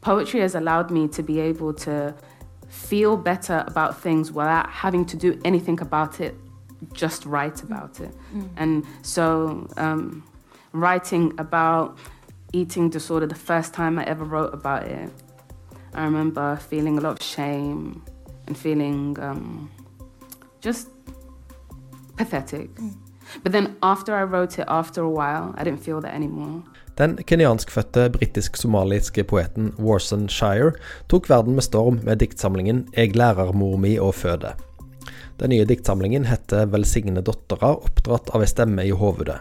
poetry has allowed me to be able to feel better about things without having to do anything about it, just write about it. Mm. And so, um, writing about eating disorder, the first time I ever wrote about it, I remember feeling a lot of shame and feeling um, just pathetic. Mm. But then after I wrote it, after a while, I didn't feel that anymore. Den kenyanskfødte britisk-somaliske poeten Warson Shire tok verden med storm med diktsamlingen 'Eg lærer mor mi å føde'. Den nye diktsamlingen heter 'Velsigne dottera, oppdratt av ei stemme i hovudet'.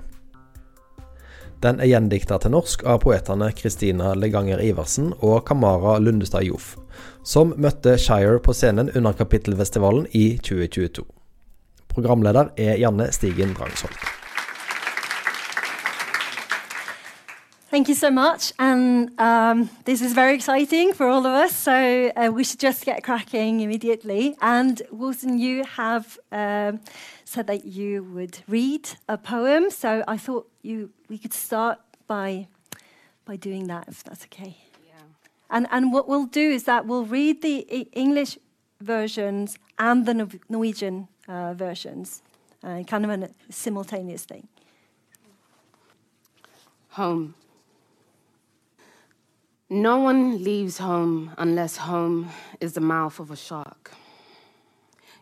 Den er gjendikta til norsk av poetene Kristina Leganger Iversen og Kamara Lundestad Joff, som møtte Shire på scenen under Kapittelfestivalen i 2022. Programleder er Janne Stigen Drangsholt. Thank you so much. And um, this is very exciting for all of us. So uh, we should just get cracking immediately. And Warsan, you have um, said that you would read a poem. So I thought you we could start by by doing that, if that's okay. Yeah. And and what we'll do is that we'll read the English versions and the Norwegian uh, versions, uh, kind of a simultaneous thing. Home. No one leaves home unless home is the mouth of a shark.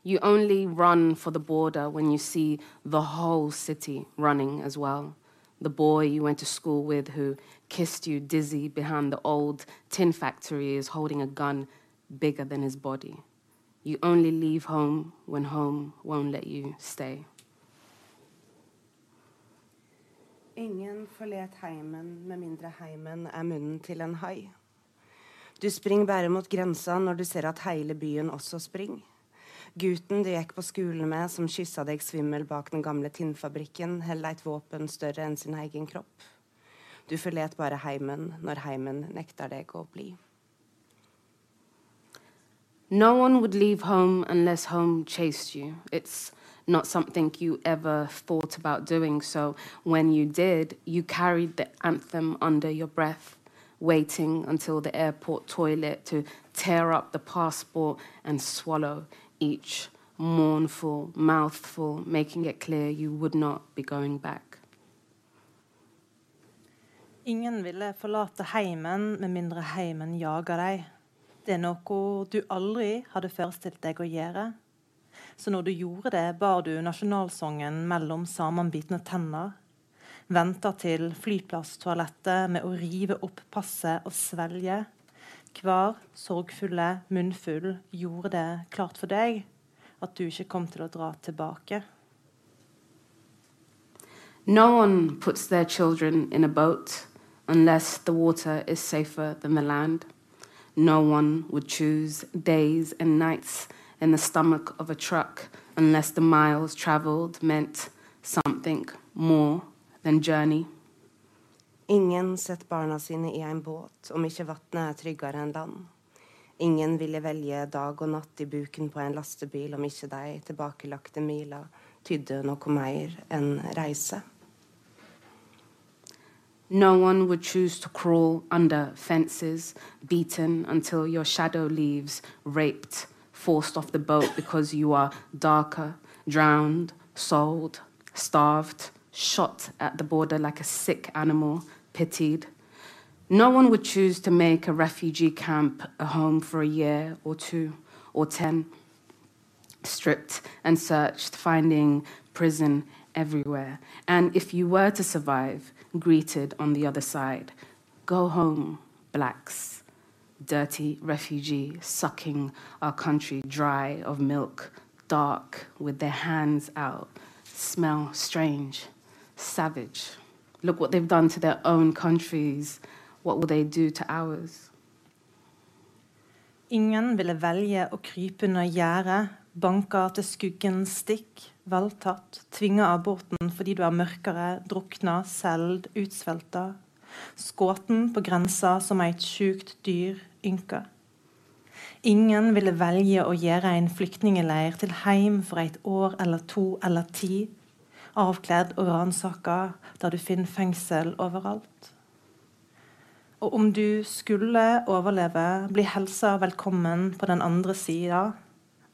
You only run for the border when you see the whole city running as well. The boy you went to school with who kissed you dizzy behind the old tin factory is holding a gun bigger than his body. You only leave home when home won't let you stay. Ingen forlet heimen med mindre heimen er munnen til en hai. Du springer bare mot grensa når du ser at hele byen også springer. Gutten du gikk på skolen med, som kyssa deg svimmel bak den gamle tinnfabrikken, holder et våpen større enn sin egen kropp. Du forlet bare heimen når heimen nekter deg å bli. No one would leave home unless home chased you. It's not something you ever thought about doing. So when you did, you carried the anthem under your breath, waiting until the airport toilet to tear up the passport and swallow each mournful mouthful, making it clear you would not be going back. Ingen ville forlate heimen med mindre heimen jager deg. Det er noe du aldri hadde forestilt deg å gjøre. Så når du gjorde det, bar du nasjonalsangen mellom sammenbitne tenner. Venta til flyplasstoalettet med å rive opp passet og svelge. Hver sorgfulle munnfull gjorde det klart for deg at du ikke kom til å dra tilbake. No one puts their children in a boat unless the water is safer than the land. No one would choose days and nights in the stomach of a truck unless the miles traveled meant something more than journey. Ingen setter barna sine i en båt om ikke vannet er tryggere enn land. Ingen ville velge dag og natt i buken på en lastebil om ikke de tilbakelagte mila tydde noe mer enn reise. No one would choose to crawl under fences, beaten until your shadow leaves, raped forced off the boat because you are darker, drowned, sold, starved, shot at the border like a sick animal, pitied. No one would choose to make a refugee camp a home for a year or two or ten. Stripped and searched, finding prison everywhere. And if you were to survive, greeted on the other side, go home, blacks dirty refugee sucking our country dry of milk, dark, with their hands out, smell strange, savage. Look what they've done to their own countries. What will they do to ours? Ingen ville velge å krype under gjerdet, banke til skuggen stikk, voldtatt, tvinge av båten fordi du er mørkere, drukna, seld, utsvelta, Skåten på grensa som et sjukt dyr ynka. Ingen ville velge å gjøre en flyktningeleir til heim for et år eller to eller ti, avkledd og ransaka, der du finner fengsel overalt. Og om du skulle overleve, bli helsa velkommen på den andre sida.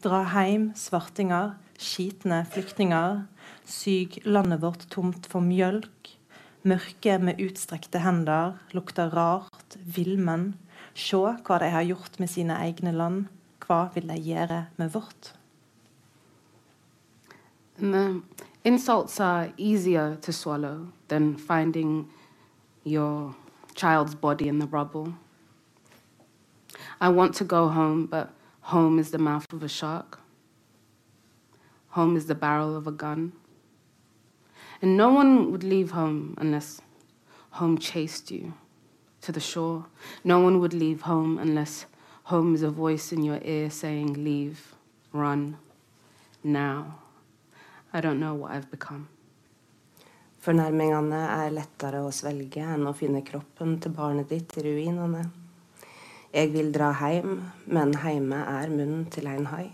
Dra heim svartinger, skitne flyktninger. Syk landet vårt tomt for mjølk. Mørke med utstrekte hender, lukter rart, villmenn. Se hva de har gjort med sine egne land. Hva vil de gjøre med vårt? And the insults are easier to swallow than finding your child's body in the rubble. I want to go home, but home is the mouth of a shark. Home is the barrel of a gun. And no one would leave home unless home chased you to the shore. No one would leave home unless home is a voice in your ear saying, Leave, run, now. I don't know what I've become. Fornærmingene er lettere å svelge enn å finne kroppen til barnet ditt i ruinene. Jeg vil dra heim, men heime er munnen til en hai.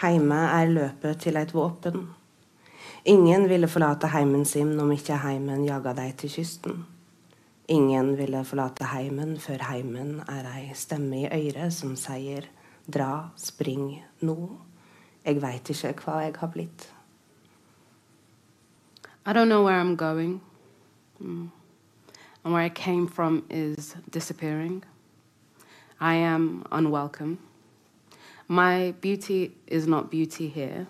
Heime er løpet til et våpen. Ingen ville forlate heimen sin om ikke heimen jaga deg til kysten. Ingen ville forlate heimen før heimen er ei stemme i øret som sier dra, spring, nå. Jeg veit ikke hva jeg har blitt. I don't know where I'm going. Mm. And where I came from is disappearing. I am unwelcome. My beauty is not beauty here.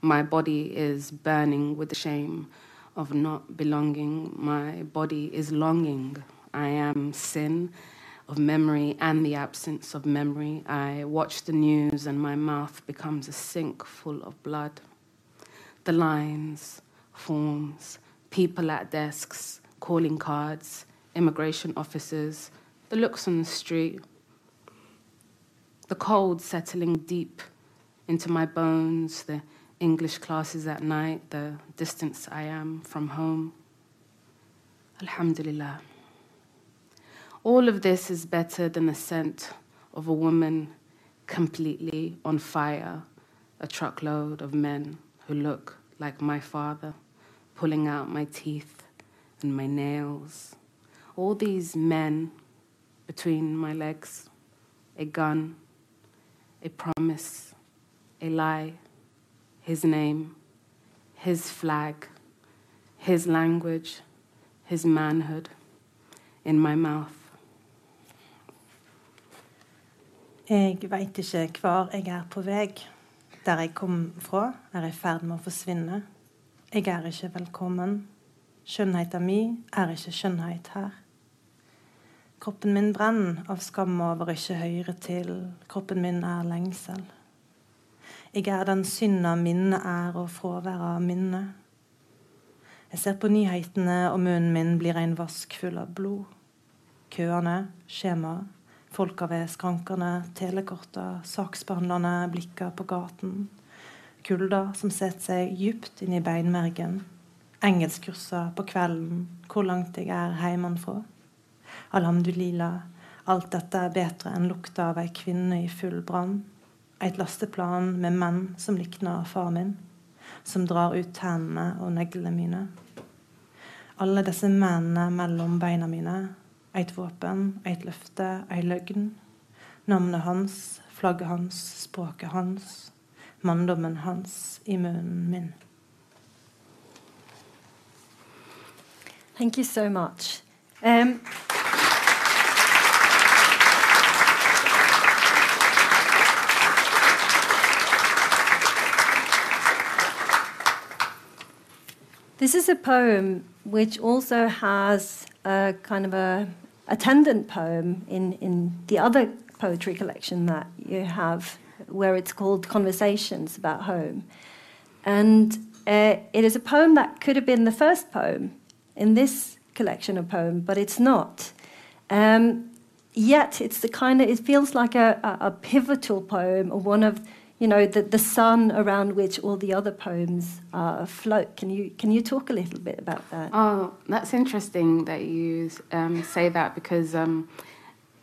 My body is burning with the shame of not belonging. My body is longing. I am sin of memory and the absence of memory. I watch the news and my mouth becomes a sink full of blood. The lines, forms, people at desks, calling cards, immigration officers, the looks on the street, the cold settling deep into my bones, the English classes at night, the distance I am from home. Alhamdulillah. All of this is better than the scent of a woman completely on fire, a truckload of men who look like my father pulling out my teeth and my nails. All these men between my legs, a gun, a promise, a lie, his name, his flag, his language, his manhood in my mouth. Jeg veit ikke hvor jeg er på vei. Der jeg kom fra, er i ferd med å forsvinne. Jeg er ikke velkommen. Skjønnheten min er ikke skjønnhet her. Kroppen min brenner av skam over ikke høyre til. Kroppen min er lengsel. Jeg er den synda minnet er, og fraværet av minne. Jeg ser på nyhetene, og munnen min blir en vask full av blod. Køene, skjema, folka ved skrankene, telekorta, saksbehandlerne blikker på gaten kulda som setter seg dypt inn i beinmergen. Engelskkurser på kvelden, hvor langt jeg er hjemmefra. Alhamdulillah, alt dette er bedre enn lukta av ei kvinne i full brann. Et lasteplan med menn som likner far min, som drar ut tennene og neglene mine. Alle disse mennene mellom beina mine. Et våpen, et løfte, ei løgn. Navnet hans, flagget hans, språket hans manndommen hans i munnen min. Thank you so much. Um, This is a poem which also has a kind of a attendant poem in, in the other poetry collection that you have where it's called Conversations About Home. And uh, it is a poem that could have been the first poem in this collection of poems, but it's not. Um, yet it's the kind of, it feels like a, a, a pivotal poem, or one of, you know, the, the sun around which all the other poems uh, float. Can you, can you talk a little bit about that? Oh, that's interesting that you um, say that because um,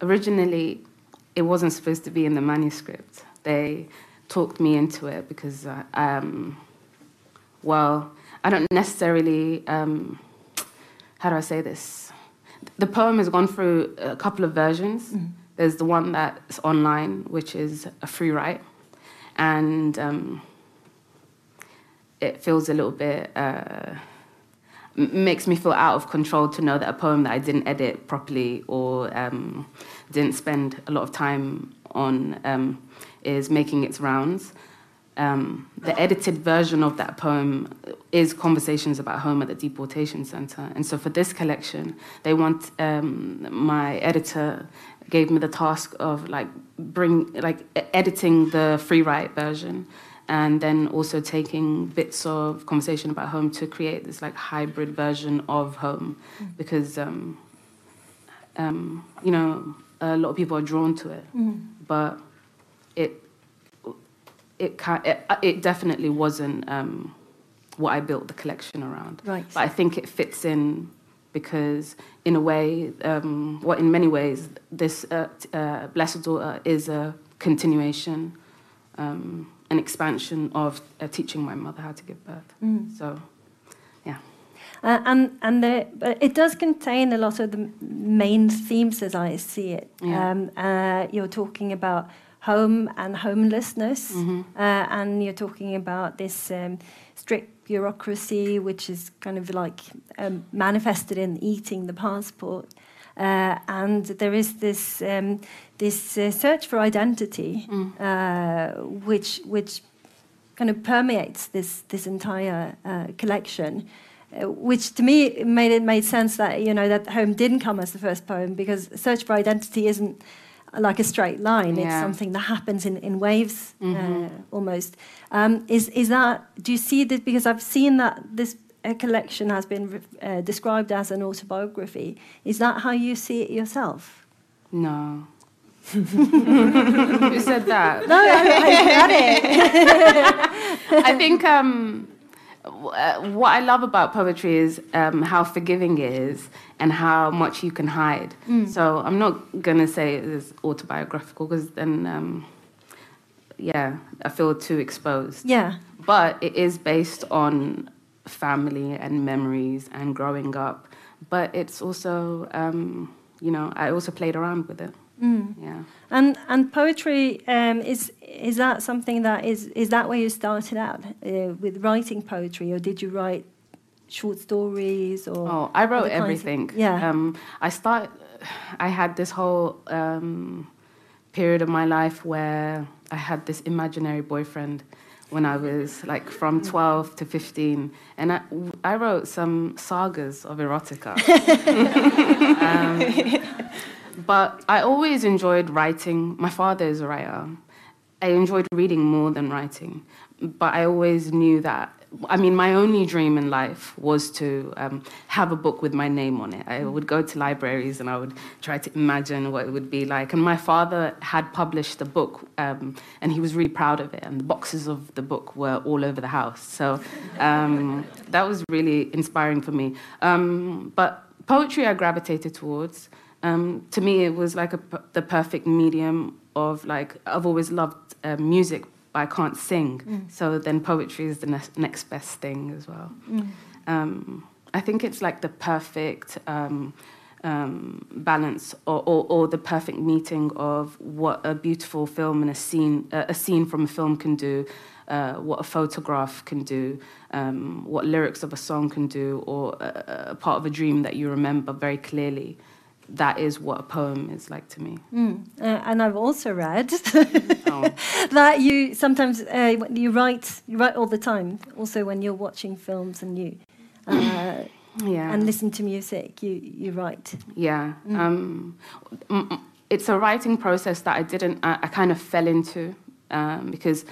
originally it wasn't supposed to be in the manuscript they talked me into it because, uh, um, well, I don't necessarily, um, how do I say this? the poem has gone through a couple of versions. There's the one that's online, which is a free write, and um, it feels a little bit. Uh, makes me feel out of control to know that a poem that I didn't edit properly or um, didn't spend a lot of time on um, is making its rounds. Um, the edited version of that poem is conversations about home at the deportation center, and so for this collection, they want um, my editor gave me the task of like bring like editing the free write version and then also taking bits of conversation about home to create this like hybrid version of home because um, um, you know a lot of people are drawn to it. But it it it, it definitely wasn't um, what I built the collection around. Right. but I think it fits in because in a way um, well in many ways this uh, uh, blessed daughter is a continuation um, an expansion of uh, teaching my mother how to give birth. So, yeah. Uh, and and the, it does contain a lot of the main themes as I see it. Yeah. Um, uh, you're talking about home and homelessness, Mm-hmm. uh, and you're talking about this um, strict bureaucracy, which is kind of like um, manifested in eating the passport. Uh, and there is this um, this uh, search for identity, uh, which which kind of permeates this this entire uh, collection, uh, which to me made it made sense that you know that home didn't come as the first poem because search for identity isn't like a straight line. It's something that happens in, in waves uh, almost. Um, is is that? Do you see that? Because I've seen that this uh, collection has been uh, described as an autobiography. Is that how you see it yourself? No. Who said that? No, I, I got it. I think um, w- uh, what I love about poetry is um, how forgiving it is and how much you can hide. So I'm not going to say it is autobiographical because then, um, yeah, I feel too exposed. Yeah. But it is based on family and memories and growing up. But it's also, um, you know, I also played around with it. Yeah. And and poetry um, is is that something that is is that where you started out uh, with writing poetry, or did you write short stories or? Oh, I wrote kinds of- everything. yeah. Um, I start. I had this whole um, period of my life where I had this imaginary boyfriend when I was like from 12 to 15, and I, I wrote some sagas of erotica. um, but I always enjoyed writing. My father is a writer. I enjoyed reading more than writing, but I always knew that. I mean, my only dream in life was to um, have a book with my name on it. I would go to libraries and I would try to imagine what it would be like. And my father had published a book, um, and he was really proud of it. And the boxes of the book were all over the house. So um, that was really inspiring for me. Um, but poetry, I gravitated towards. Um, to me, it was like a, the perfect medium of like I've always loved uh, music, but I can't sing. So then poetry is the ne- next best thing as well. Um, I think it's like the perfect um, um, balance or, or, or the perfect meeting of what a beautiful film and a scene, uh, a scene from a film can do, uh, what a photograph can do, um, what lyrics of a song can do, or a, a part of a dream that you remember very clearly. That is what a poem is like to me. Mm. Uh, and I've also read Oh. that you sometimes uh, you write you write all the time. Also, when you're watching films and you uh, Yeah. and listen to music, you you write. Yeah. Um, m- m- it's a writing process that I didn't, I, I kind of fell into um, because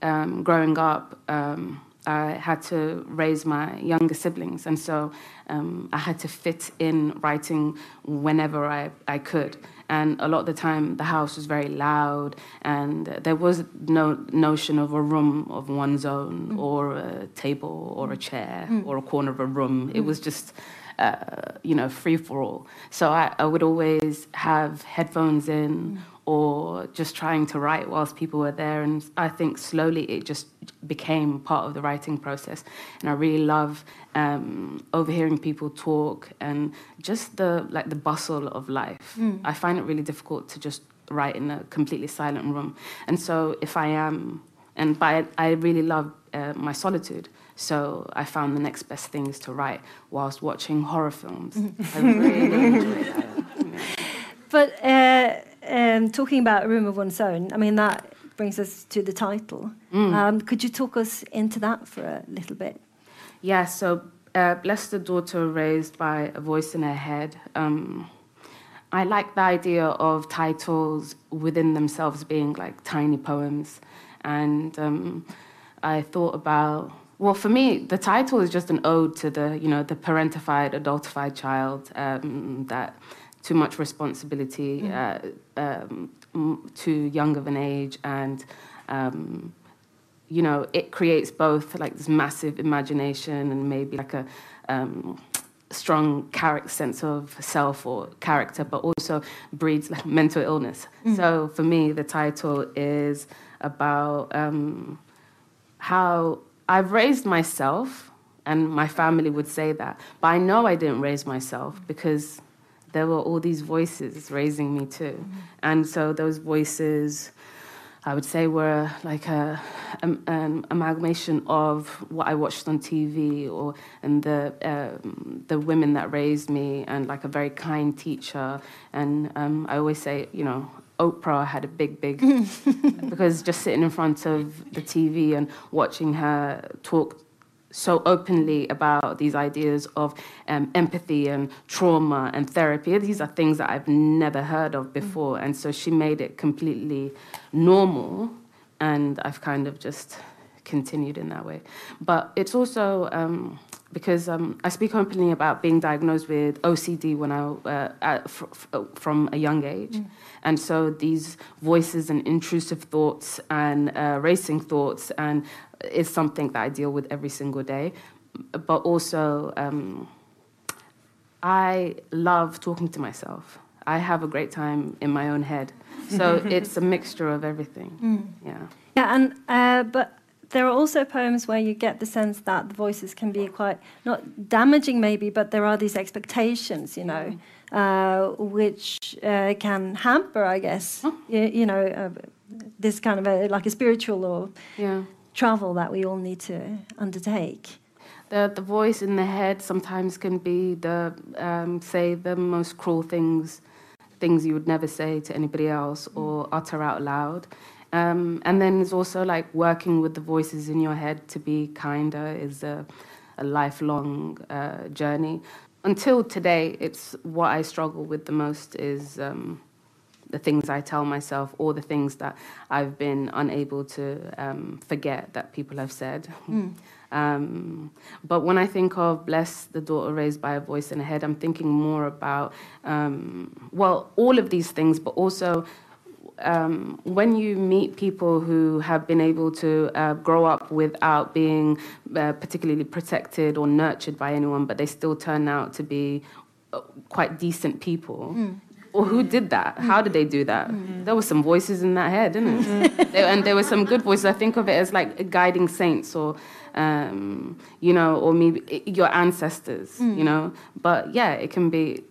um, growing up, um, I had to raise my younger siblings. And so um, I had to fit in writing whenever I, I could. And a lot of the time, the house was very loud, and there was no notion of a room of one's own, or a table, or a chair, or a corner of a room. It was just uh, you know, free for all. So I, I would always have headphones in or just trying to write whilst people were there. And I think slowly it just became part of the writing process. And I really love um, overhearing people talk and just the like the bustle of life. Mm. I find it really difficult to just write in a completely silent room. And so if I am, and by I really love uh, my solitude. So I found the next best thing is to write whilst watching horror films. I really enjoy that. Yeah. But uh, um, talking about a room of one's own, I mean that brings us to the title. Mm. Um, could you talk us into that for a little bit? Yeah, so uh, bless the daughter raised by a voice in her head. Um, I like the idea of titles within themselves being like tiny poems. And um, I thought about, well, for me, the title is just an ode to the, you know, the parentified, adultified child um, that too much responsibility, uh, um, too young of an age, and um, you know, it creates both like this massive imagination and maybe like a um, strong character sense of self or character, but also breeds like mental illness. So for me, the title is about um, how I've raised myself, and my family would say that, but I know I didn't raise myself because there were all these voices raising me too, and so those voices. I would say were like a, um, an amalgamation of what I watched on TV or and the um, the women that raised me and like a very kind teacher and um, I always say you know Oprah had a big big because just sitting in front of the TV and watching her talk so openly about these ideas of um, empathy and trauma and therapy. These are things that I've never heard of before. And so she made it completely normal. And I've kind of just continued in that way. But it's also um, because um, I speak openly about being diagnosed with OCD when I uh, at, fr- from a young age, and so these voices and intrusive thoughts and uh, racing thoughts and is something that I deal with every single day. But also, um, I love talking to myself. I have a great time in my own head, so it's a mixture of everything. Yeah. Yeah, and uh, but there are also poems where you get the sense that the voices can be quite not damaging, maybe, but there are these expectations, you know, uh, which uh, can hamper, I guess, you, you know, uh, this kind of a, like a spiritual or Yeah. Travel that we all need to undertake. The, the voice in the head sometimes can be the um, say the most cruel things, things you would never say to anybody else or utter out loud. Um, and then there's also like working with the voices in your head to be kinder is a, a lifelong uh, journey. Until today, it's what I struggle with the most is um, the things I tell myself or the things that I've been unable to um, forget that people have said. Um, but when I think of Bless the Daughter Raised by a Voice in a Head, I'm thinking more about, um, well, all of these things, but also um, when you meet people who have been able to uh, grow up without being uh, particularly protected or nurtured by anyone, but they still turn out to be uh, quite decent people. Or who did that? How did they do that? Mm-hmm. There were some voices in that head, didn't it? Mm-hmm. There- and there were some good voices. I think of it as like guiding saints, or um, you know, or maybe eh, your ancestors, you mm. know. But yeah, it can be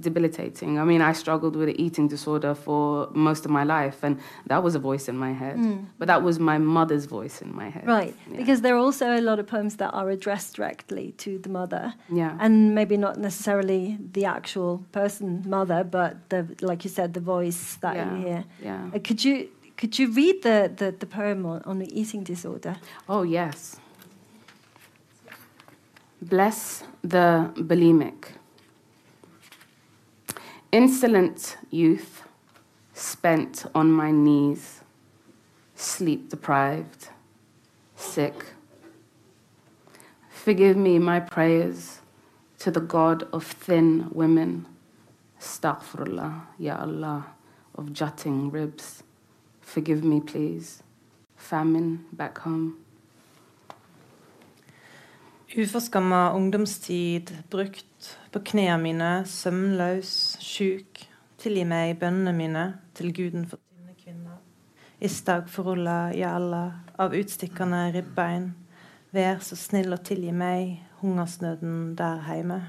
debilitating. I mean, I struggled with an eating disorder for most of my life, and that was a voice in my head. But that was my mother's voice in my head. Right, Yeah. because there are also a lot of poems that are addressed directly to the mother. Yeah. and maybe not necessarily the actual person mother but the like you said the voice that Yeah, you hear yeah. Uh, could you could you read the, the, the poem on, on the eating disorder Oh, yes. Bless the bulimic. Insolent youth, spent on my knees, sleep deprived, sick. Forgive me my prayers to the God of thin women. Astaghfirullah, Ya Allah, of jutting ribs. Forgive me, please. Famine back home. Uforskamma ungdomstid brukt på knærne mine, søvnløs, sjuk, tilgi meg bønnene mine til guden for dine kvinner. Istag forulla i alle av utstikkende ribbein. Vær så snill og tilgi meg hungersnøden der hjemme.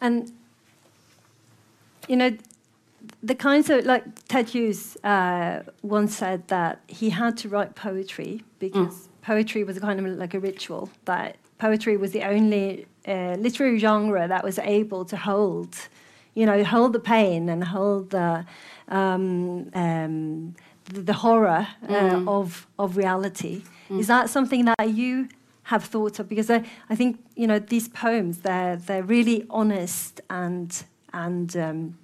And you know, the kinds of like Ted Hughes uh, once said that he had to write poetry because mm. poetry was a kind of like a ritual. That poetry was the only uh, literary genre that was able to hold, you know, hold the pain and hold the um, um, the, the, horror uh, mm. of of reality. Mm. Is that something that you have thought of? Because I, I think you know these poems they're they're really honest and and um,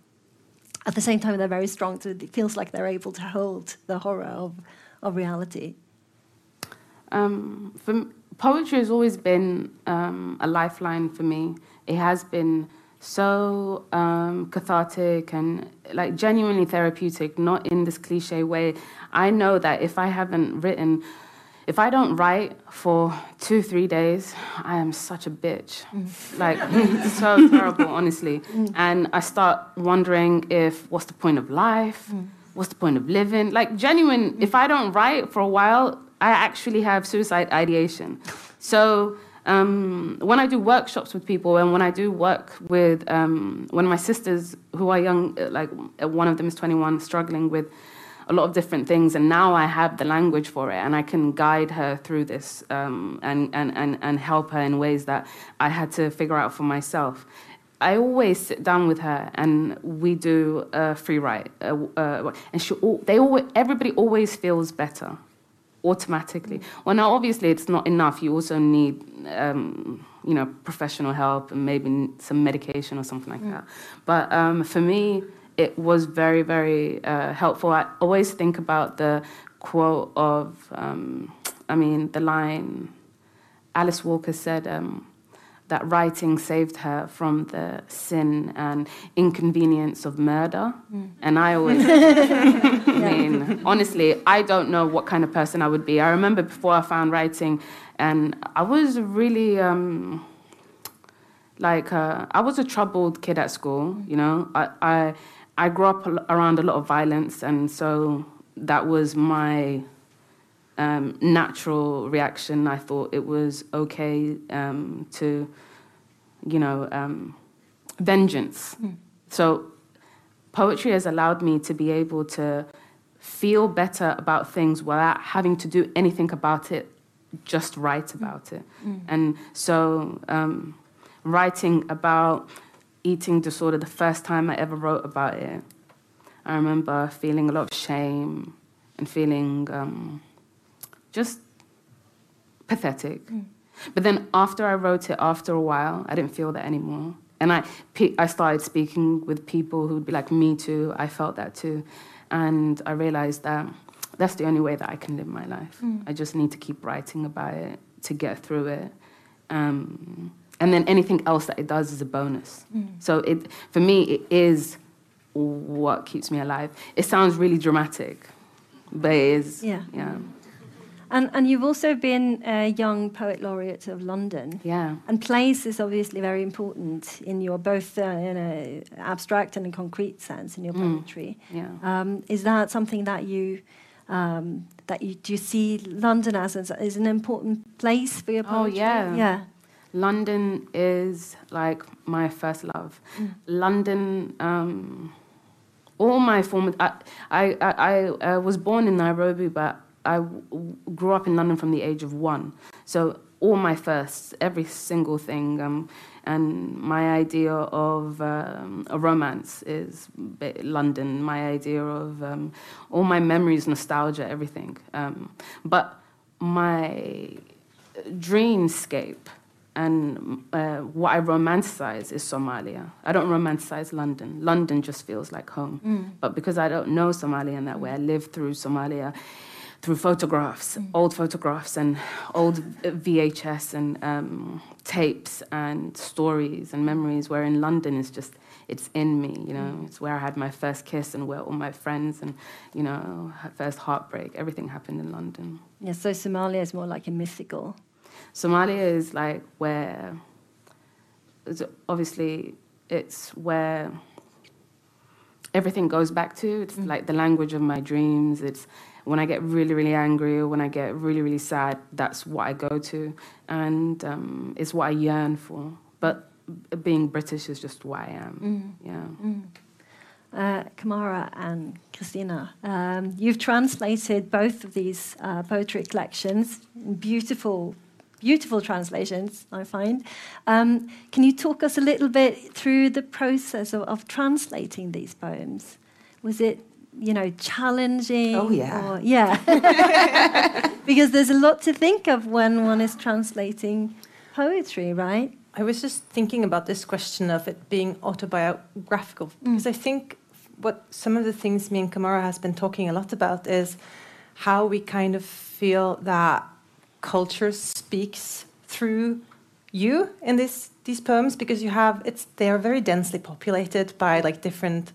at the same time they're very strong. So it feels like they're able to hold the horror of of reality. Um, for poetry has always been um, a lifeline for me. It has been so um, cathartic and like genuinely therapeutic, not in this cliche way. I know that if I haven't written, if I don't write for two, three days, I am such a bitch. Mm. Like, so terrible, honestly. Mm. And I start wondering if, what's the point of life? Mm. What's the point of living? Like, genuine, if I don't write for a while, I actually have suicide ideation. So, um, when I do workshops with people and when I do work with um, one of my sisters who are young, like one of them is 21, struggling with a lot of different things, and now I have the language for it, and I can guide her through this um, and, and, and, and help her in ways that I had to figure out for myself. I always sit down with her and we do a free write, uh, uh, and she, they always, everybody always feels better automatically. Well, now obviously it's not enough. You also need, um, you know, professional help and maybe some medication or something like mm. that. But um, for me, it was very, very uh, helpful. I always think about the quote of, um, I mean, the line Alice Walker said. Um, that writing saved her from the sin and inconvenience of murder. Mm. And I always, I mean, honestly, I don't know what kind of person I would be. I remember before I found writing, and I was really. Um, like uh, I was a troubled kid at school, you know. I, I I grew up around a lot of violence, and so that was my um, natural reaction. I thought it was okay um, to, you know, um, vengeance. Mm. So poetry has allowed me to be able to feel better about things without having to do anything about it, just write about it. Mm. And so um, writing about eating disorder the first time I ever wrote about it, I remember feeling a lot of shame and feeling um, just pathetic. Mm. But then after I wrote it, after a while, I didn't feel that anymore. And I, I started speaking with people who'd be like, me too, I felt that too. And I realized that that's the only way that I can live my life. Mm. I just need to keep writing about it to get through it. Um, and then anything else that it does is a bonus. Mm. So it, for me, it is what keeps me alive. It sounds really dramatic, but it is. Yeah. Yeah. And, and you've also been a young poet laureate of London. Yeah. And place is obviously very important in your both uh, in an abstract and a concrete sense in your mm. poetry. Yeah. Um, is that something that you um, that you do you see London as, as an important place for your oh, poetry? Oh yeah. Yeah. London is like my first love. Mm. London. Um, all my former, I, I, I, I was born in Nairobi, but I grew up in London from the age of one. So all my firsts, every single thing, um, and my idea of um, a romance is London. My idea of um, all my memories, nostalgia, everything. Um, but my dreamscape and uh, what I romanticize is Somalia. I don't romanticize London. London just feels like home. Mm. But because I don't know Somalia in that way, I live through Somalia through photographs, mm. old photographs and old VHS and um, tapes and stories and memories. Where in London is just it's in me, you know. Mm. It's where I had my first kiss and where all my friends and you know first heartbreak. Everything happened in London. Yeah, so Somalia is more like a mythical. Somalia is like where obviously it's where everything goes back to. It's like the language of my dreams. It's when I get really, really angry or when I get really, really sad, that's what I go to. And um, it's what I yearn for. But being British is just what I am. Yeah. Uh, Camara and Kristina, um, you've translated both of these uh, poetry collections, beautiful, beautiful translations, I find. Um, can you talk us a little bit through the process of, of translating these poems? Was it, you know, challenging? Oh, yeah. Or, yeah. because there's a lot to think of when one is translating poetry, right? I was just thinking about this question of it being autobiographical because I think what some of the things me and Camara has been talking a lot about is how we kind of feel that culture speaks through you in this these poems because you have it's they are very densely populated by like different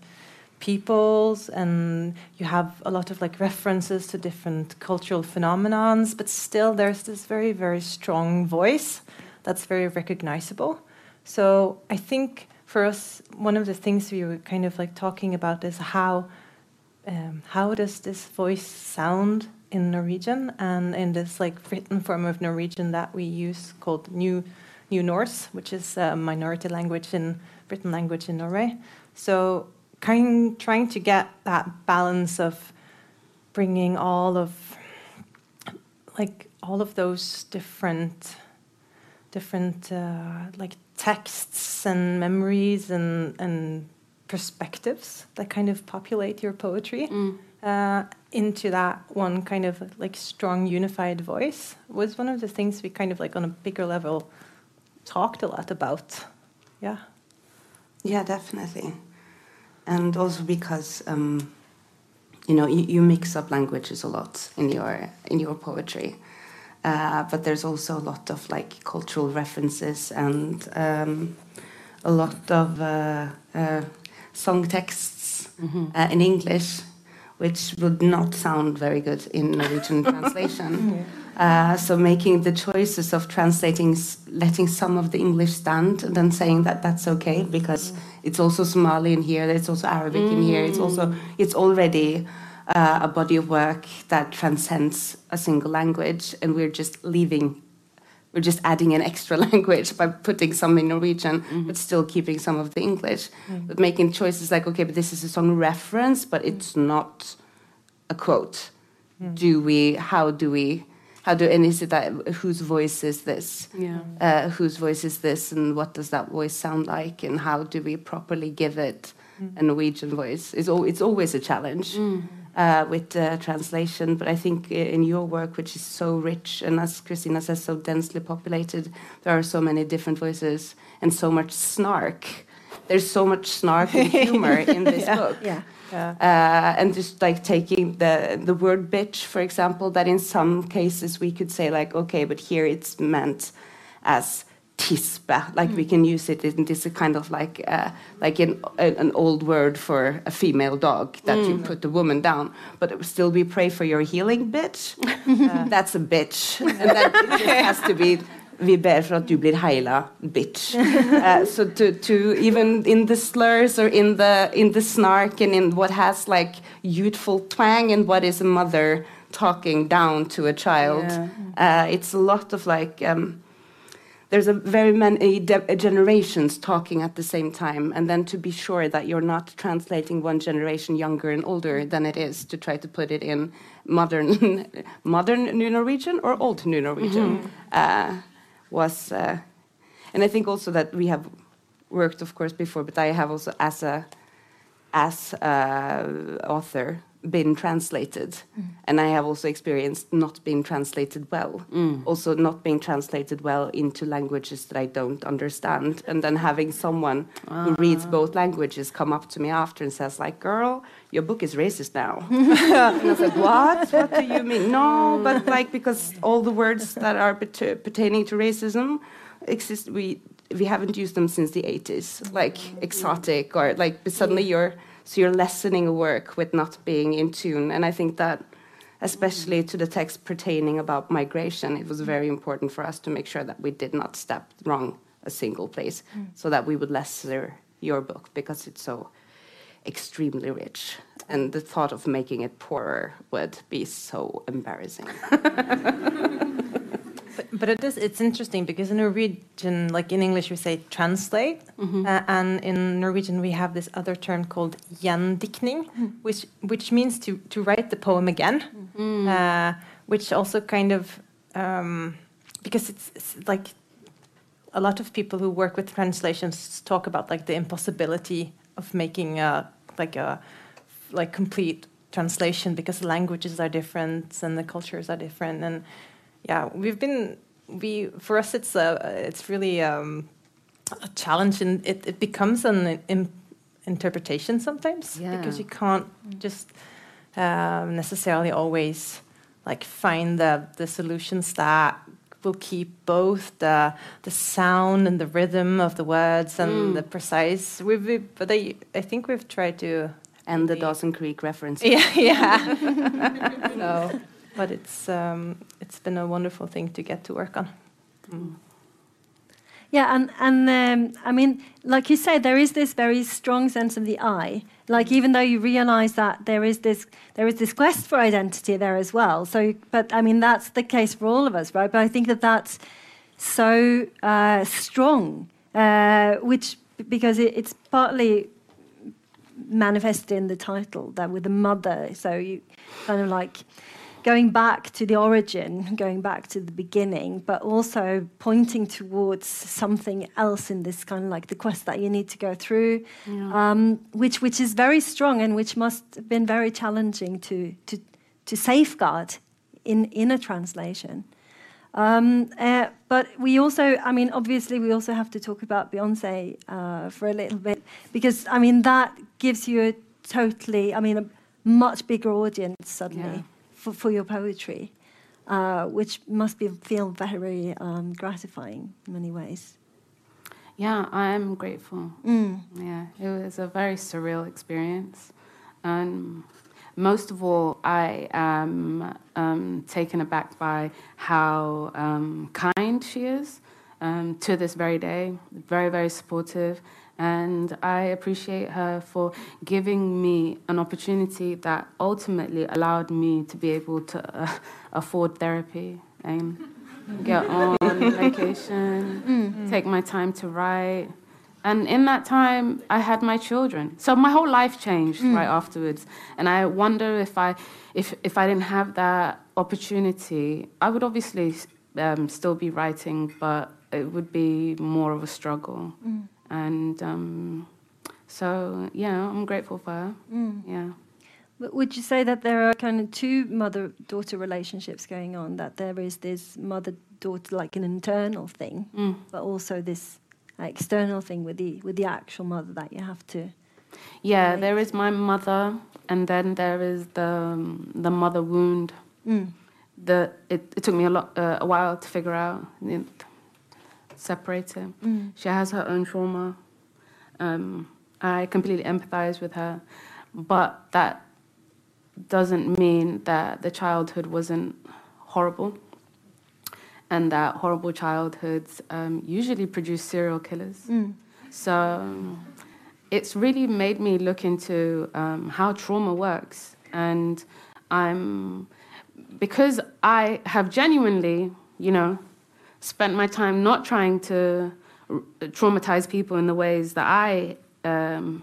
peoples and you have a lot of like references to different cultural phenomenons but still there's this very very strong voice that's very recognizable. So i think for us one of the things we were kind of like talking about is how um, how does this voice sound in norwegian and in this like written form of norwegian that we use called new new norse which is a minority language in written language in norway. So kind trying to get that balance of bringing all of like all of those different different uh, like texts and memories and and perspectives that kind of populate your poetry uh, into that one kind of like strong unified voice was one of the things we kind of like on a bigger level talked a lot about. Yeah. Yeah, definitely. And also because um, you know you, you mix up languages a lot in your in your poetry, uh, but there's also a lot of like cultural references and um, a lot of uh, uh, song texts uh, in English, which would not sound very good in Norwegian translation. Uh, so making the choices of translating, letting some of the English stand, and then saying that that's okay because it's also Somali in here, it's also Arabic in here. It's also it's already uh, a body of work that transcends a single language, and we're just leaving. We're just adding an extra language by putting some in Norwegian, mm-hmm. but still keeping some of the English. Mm. But making choices like, okay, but this is a song reference, but it's not a quote. Mm. Do we? How do we? How do? And is it that whose voice is this? Yeah. Uh, whose voice is this, and what does that voice sound like, and how do we properly give it mm. a Norwegian voice? It's al- it's always a challenge uh, with uh, translation. But I think in your work, which is so rich and as Kristina says, so densely populated, there are so many different voices and so much snark. There's so much snark and humor in this book Yeah. yeah uh, and just like taking the the word bitch for example that in some cases we could say like okay but here it's meant as tispe like we can use it in this a kind of like uh, like an, an old word for a female dog that you put the woman down. But it still we pray for your healing bitch. That's a bitch. And that has to be vi ber for at du blir heila, bitch. Uh, so to, to even in the slurs or in the in the snark and in what has like youthful twang and what is a mother talking down to a child, uh, it's a lot of like. Um, there's a very many de- generations talking at the same time, and then to be sure that you're not translating one generation younger and older than it is to try to put it in modern, modern New Norwegian or old New Norwegian uh, was, uh, and I think also that we have worked, of course, before, but I have also as a as a author been translated. Mm. And i have also experienced not being translated well. Mm. Also not being translated well into languages that i don't understand. And then having someone who reads ah. both languages come up to me after and says like girl your book is racist now. And i was like what? What do you mean? No mm. but like because all the words that are pertaining to racism exist we we haven't used them since the 80s like exotic or like suddenly you're so you're lessening a work with not being in tune and i think that especially to the text pertaining about migration it was very important for us to make sure that we did not step wrong a single place mm. so that we would lesser your book because it's so extremely rich. And the thought of making it poorer would be so embarrassing. But, but it is it's interesting because in Norwegian, like in English, we say translate, Mm-hmm. uh, and in Norwegian we have this other term called gjendikting, which which means to to write the poem again, uh, which also kind of um, because it's, it's like a lot of people who work with translations talk about like the impossibility of making a like a like complete translation because the languages are different and the cultures are different and yeah we've been we for us it's a it's really um, a challenge and it, it becomes an in, interpretation sometimes Yeah. because you can't just um, necessarily always like find the the solutions that will keep both the the sound and the rhythm of the words and the precise we've, we but I, I think we've tried to and the Dawson Creek reference. yeah yeah so but it's um, it's been a wonderful thing to get to work on Yeah, and and um, I mean, like you say, there is this very strong sense of the I. Like even though you realise that there is this there is this quest for identity there as well. So, but I mean, that's the case for all of us, right? But I think that that's so uh, strong, uh, which because it, it's partly manifested in the title that with the mother. So you kind of like going back to the origin, going back to the beginning, but also pointing towards something else in this kind of like the quest that you need to go through, um, which which is very strong and which must have been very challenging to to to safeguard in in a translation. Um, uh, but we also, I mean, obviously, we also have to talk about Beyonce uh, for a little bit because, I mean, that gives you a totally, I mean, a much bigger audience suddenly Yeah. For, for your poetry, uh, which must be feel very um, gratifying in many ways. Yeah, I am grateful. Mm. Yeah, it was a very surreal experience. And most of all, I am um, taken aback by how um, kind she is um, to this very day. Very, very supportive. And I appreciate her for giving me an opportunity that ultimately allowed me to be able to uh, afford therapy and get on medication, take my time to write. And in that time, I had my children. So my whole life changed right afterwards. And I wonder if I, if, if I didn't have that opportunity, I would obviously um, still be writing, but it would be more of a struggle. And um, so, yeah, I'm grateful for her. Yeah. But would you say that there are kind of two mother-daughter relationships going on? That there is this mother-daughter, like an internal thing, Mm. but also this external thing with the with the actual mother that you have to. Yeah, Right. there is my mother, and then there is the um, the mother wound. Mm. The it, it took me a lot uh, a while to figure out know, separate. Mm. She has her own trauma. Um, I completely empathize with her, but that doesn't mean that the childhood wasn't horrible, and that horrible childhoods um, usually produce serial killers. Mm. So um, it's really made me look into um, how trauma works. And I'm, because I have genuinely, you know, spent my time not trying to traumatize people in the ways that I um,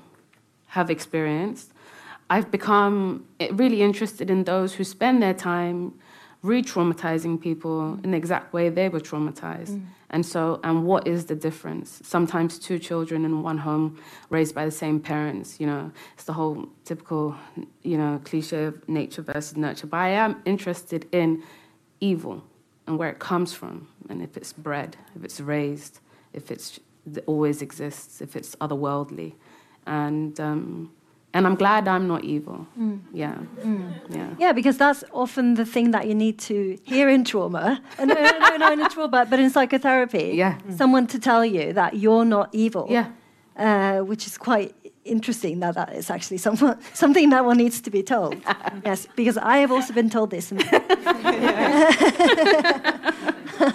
have experienced, I've become eh, really interested in those who spend their time re-traumatizing people in the exact way they were traumatized. And so, and what is the difference? Sometimes two children in one home raised by the same parents, you know, it's the whole typical, you know, cliche of nature versus nurture. But I am interested in evil and where it comes from, and if it's bred, if it's raised, if it's it always exists, if it's otherworldly. And, um, and I'm glad I'm not evil. Yeah. Yeah. Yeah, because that's often the thing that you need to hear in trauma. Uh, no, no, no, no, in trauma, but in psychotherapy. Yeah. Someone to tell you that you're not evil. Yeah. Uh, which is quite interesting that that is actually someone, something that one needs to be told. yes, because I have also been told this.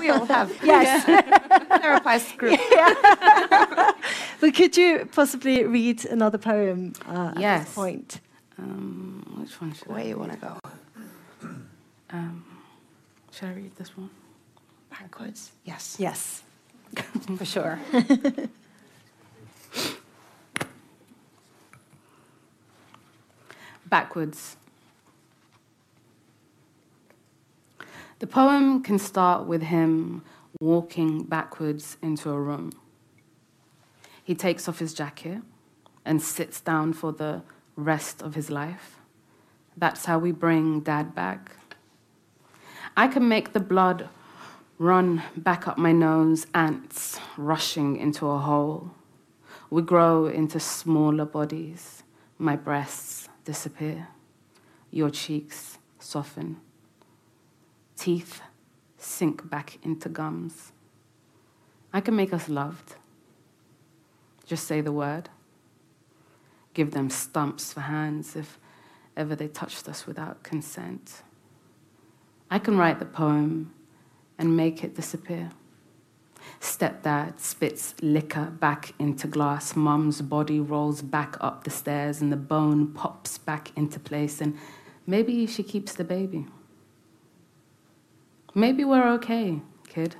We all have yes. therapist group. but could you possibly read another poem uh, at Yes. this point? Um, which one should Where I? you want to go? Um, should I read this one? Backwards? Yes. Yes, for sure. Backwards. The poem can start with him walking backwards into a room. He takes off his jacket and sits down for the rest of his life. That's how we bring dad back. I can make the blood run back up my nose, ants rushing into a hole. We grow into smaller bodies. My breasts disappear. Your cheeks soften. Teeth sink back into gums. I can make us loved. Just say the word. Give them stumps for hands if ever they touched us without consent. I can write the poem and make it disappear. Stepdad spits liquor back into glass. Mum's body rolls back up the stairs and the bone pops back into place. And maybe she keeps the baby. Maybe we're okay, kid.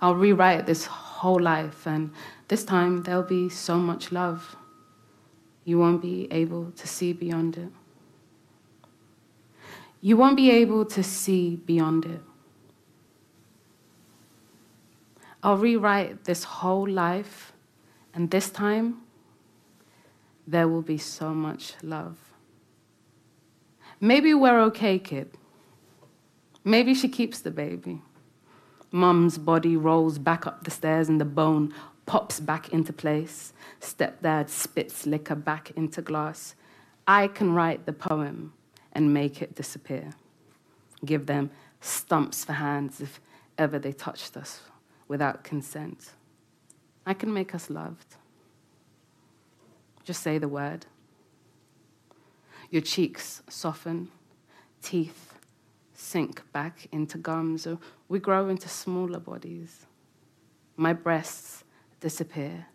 I'll rewrite this whole life, and this time there'll be so much love. You won't be able to see beyond it. You won't be able to see beyond it. I'll rewrite this whole life, and this time there will be so much love. Maybe we're okay, kid. Maybe she keeps the baby. Mum's body rolls back up the stairs and the bone pops back into place. Stepdad spits liquor back into glass. I can write the poem and make it disappear. Give them stumps for hands if ever they touched us without consent. I can make us loved. Just say the word. Your cheeks soften, teeth sink back into gums, or we grow into smaller bodies. My breasts disappear.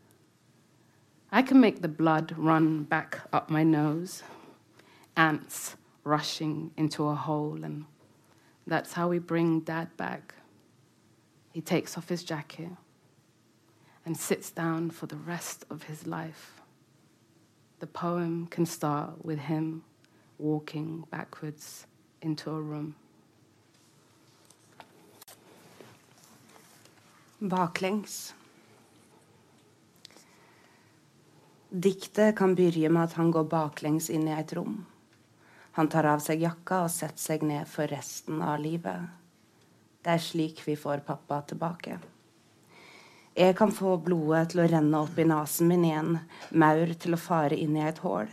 I can make the blood run back up my nose, ants rushing into a hole, and that's how we bring dad back. He takes off his jacket and sits down for the rest of his life. The poem can start with him walking backwards into a room. Baklengs. Diktet kan begynne med at han går baklengs inn i et rom. Han tar av seg jakka og setter seg ned for resten av livet. Det er slik vi får pappa tilbake. Jeg kan få blodet til å renne opp i nesen min igjen, maur til å fare inn i et hull.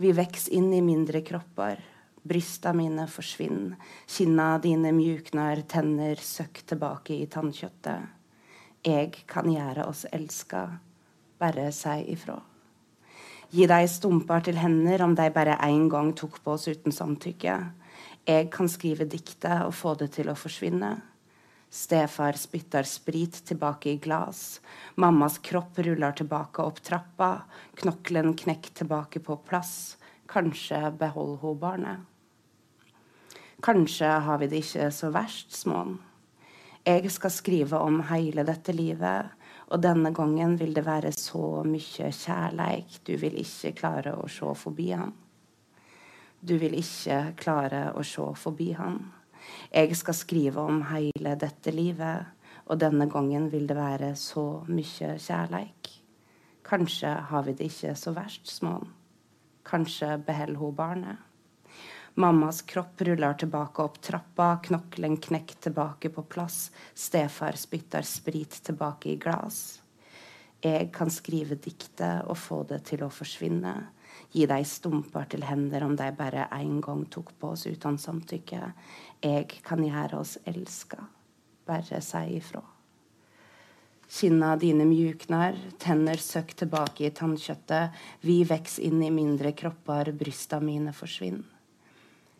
Vi vokser inn i mindre kropper. Brysta mine forsvinner. Kinna dine mjukner, tenner søkk tilbake i tannkjøttet. Jeg kan gjøre oss elska, bare si ifra. Gi deg stumper til hender om de bare én gang tok på oss uten samtykke. Jeg kan skrive diktet og få det til å forsvinne. Stefar spytter sprit tilbake i glass. Mammas kropp ruller tilbake opp trappa. Knoklen knekk tilbake på plass. Kanskje beholder hun barnet. Kanskje har vi det ikke så verst, småen. Jeg skal skrive om hele dette livet, og denne gangen vil det være så mye kjærleik du vil ikke klare å se forbi han. Du vil ikke klare å se forbi han. Jeg skal skrive om hele dette livet, og denne gangen vil det være så mye kjærleik. Kanskje har vi det ikke så verst, smån. Kanskje beholder hun barnet. Mammas kropp ruller tilbake opp trappa, knoklen knekt tilbake på plass, stefar spytter sprit tilbake i glass. Jeg kan skrive diktet og få det til å forsvinne, gi deg stumper til hender om de bare en gang tok på oss uten samtykke. Jeg kan gjøre oss elska, bare si ifra. Kinna dine mjukner, tenner søkk tilbake i tannkjøttet, vi veks inn i mindre kropper, brysta mine forsvinner.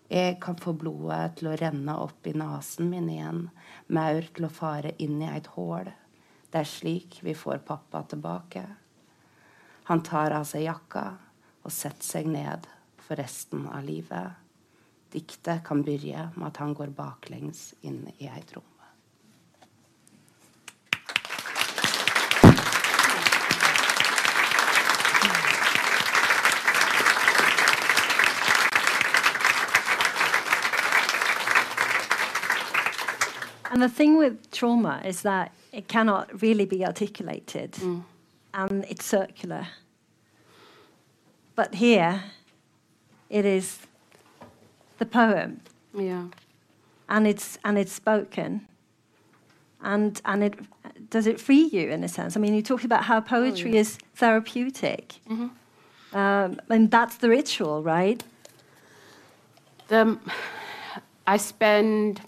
Jeg kan få blodet til å renne opp i nesen min igjen, maur til å fare inn i et hull. Det er slik vi får pappa tilbake. Han tar av seg jakka og setter seg ned for resten av livet. Diktet kan begynne med at han går baklengs inn i et rom. And the thing with trauma is that it cannot really be articulated Mm. and it's circular. But here, it is the poem Yeah. and it's, and it's spoken. And, and it, does it free you in a sense? I mean, you talked about how poetry yeah. is therapeutic. Mhm. Um, and that's the ritual, right? The, I spend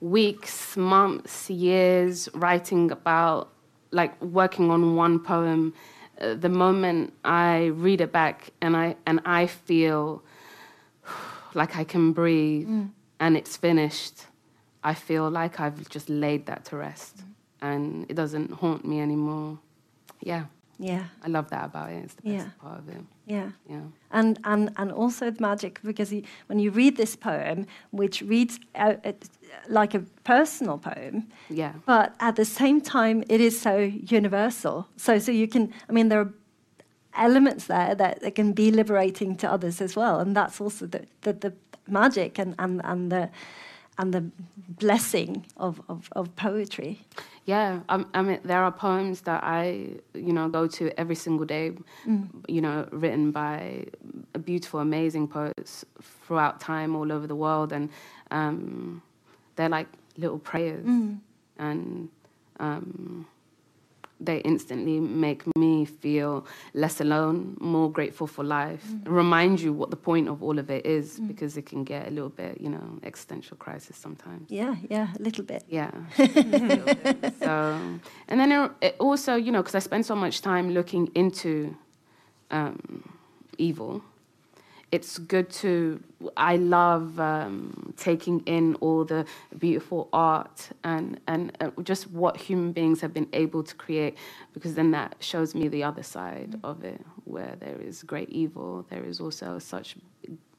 weeks, months, years writing about, like working on one poem. The moment I read it back and I and I feel like I can breathe mm. and it's finished, I feel like I've just laid that to rest. Mm. And it doesn't haunt me anymore. Yeah, Yeah, I love that about it. It's the best Yeah. part of it. yeah. Yeah. and and and also the magic because you, when you read this poem, which reads out, it, like a personal poem, Yeah. but at the same time it is so universal. So so you can, I mean, there are elements there that, that can be liberating to others as well, and that's also the the, the magic and and and the and the blessing of, of, of poetry. Yeah, um, I mean, there are poems that I, you know, go to every single day, you know, written by beautiful, amazing poets throughout time, all over the world, and um, they're like little prayers, and um, they instantly make me feel less alone, more grateful for life, remind you what the point of all of it is, because it can get a little bit, you know, existential crisis sometimes. Yeah, yeah, a little bit. Yeah. so, and then it, it also, you know, because I spend so much time looking into um, evil, it's good to. I love um, taking in all the beautiful art and and uh, just what human beings have been able to create, because then that shows me the other side of it, where there is great evil, there is also such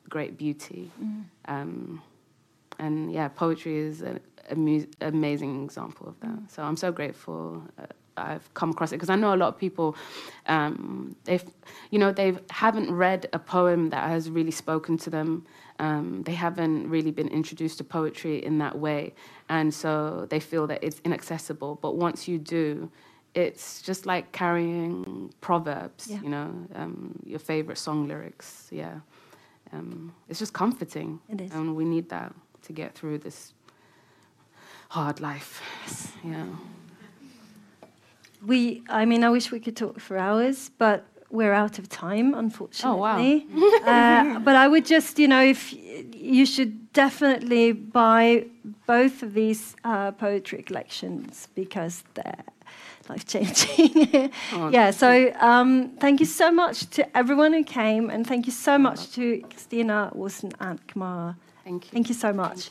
great beauty. Um, and yeah, poetry is an amazing example of that. So I'm so grateful uh, I've come across it because I know a lot of people, um, they've, you know, they haven't read a poem that has really spoken to them. Um, they haven't really been introduced to poetry in that way, and so they feel that it's inaccessible. But once you do, it's just like carrying proverbs, Yeah. you know, um, your favorite song lyrics. Yeah, um, it's just comforting, It is. and we need that to get through this hard life. Yeah. We, I mean, I wish we could talk for hours, but we're out of time, unfortunately. Oh uh, but I would just, you know, if you should definitely buy both of these uh, poetry collections because they're life changing. Oh, yeah. So um, thank you so much to everyone who came, and thank you so much to Kristina Wilson and Camara. Thank you. Thank you so much.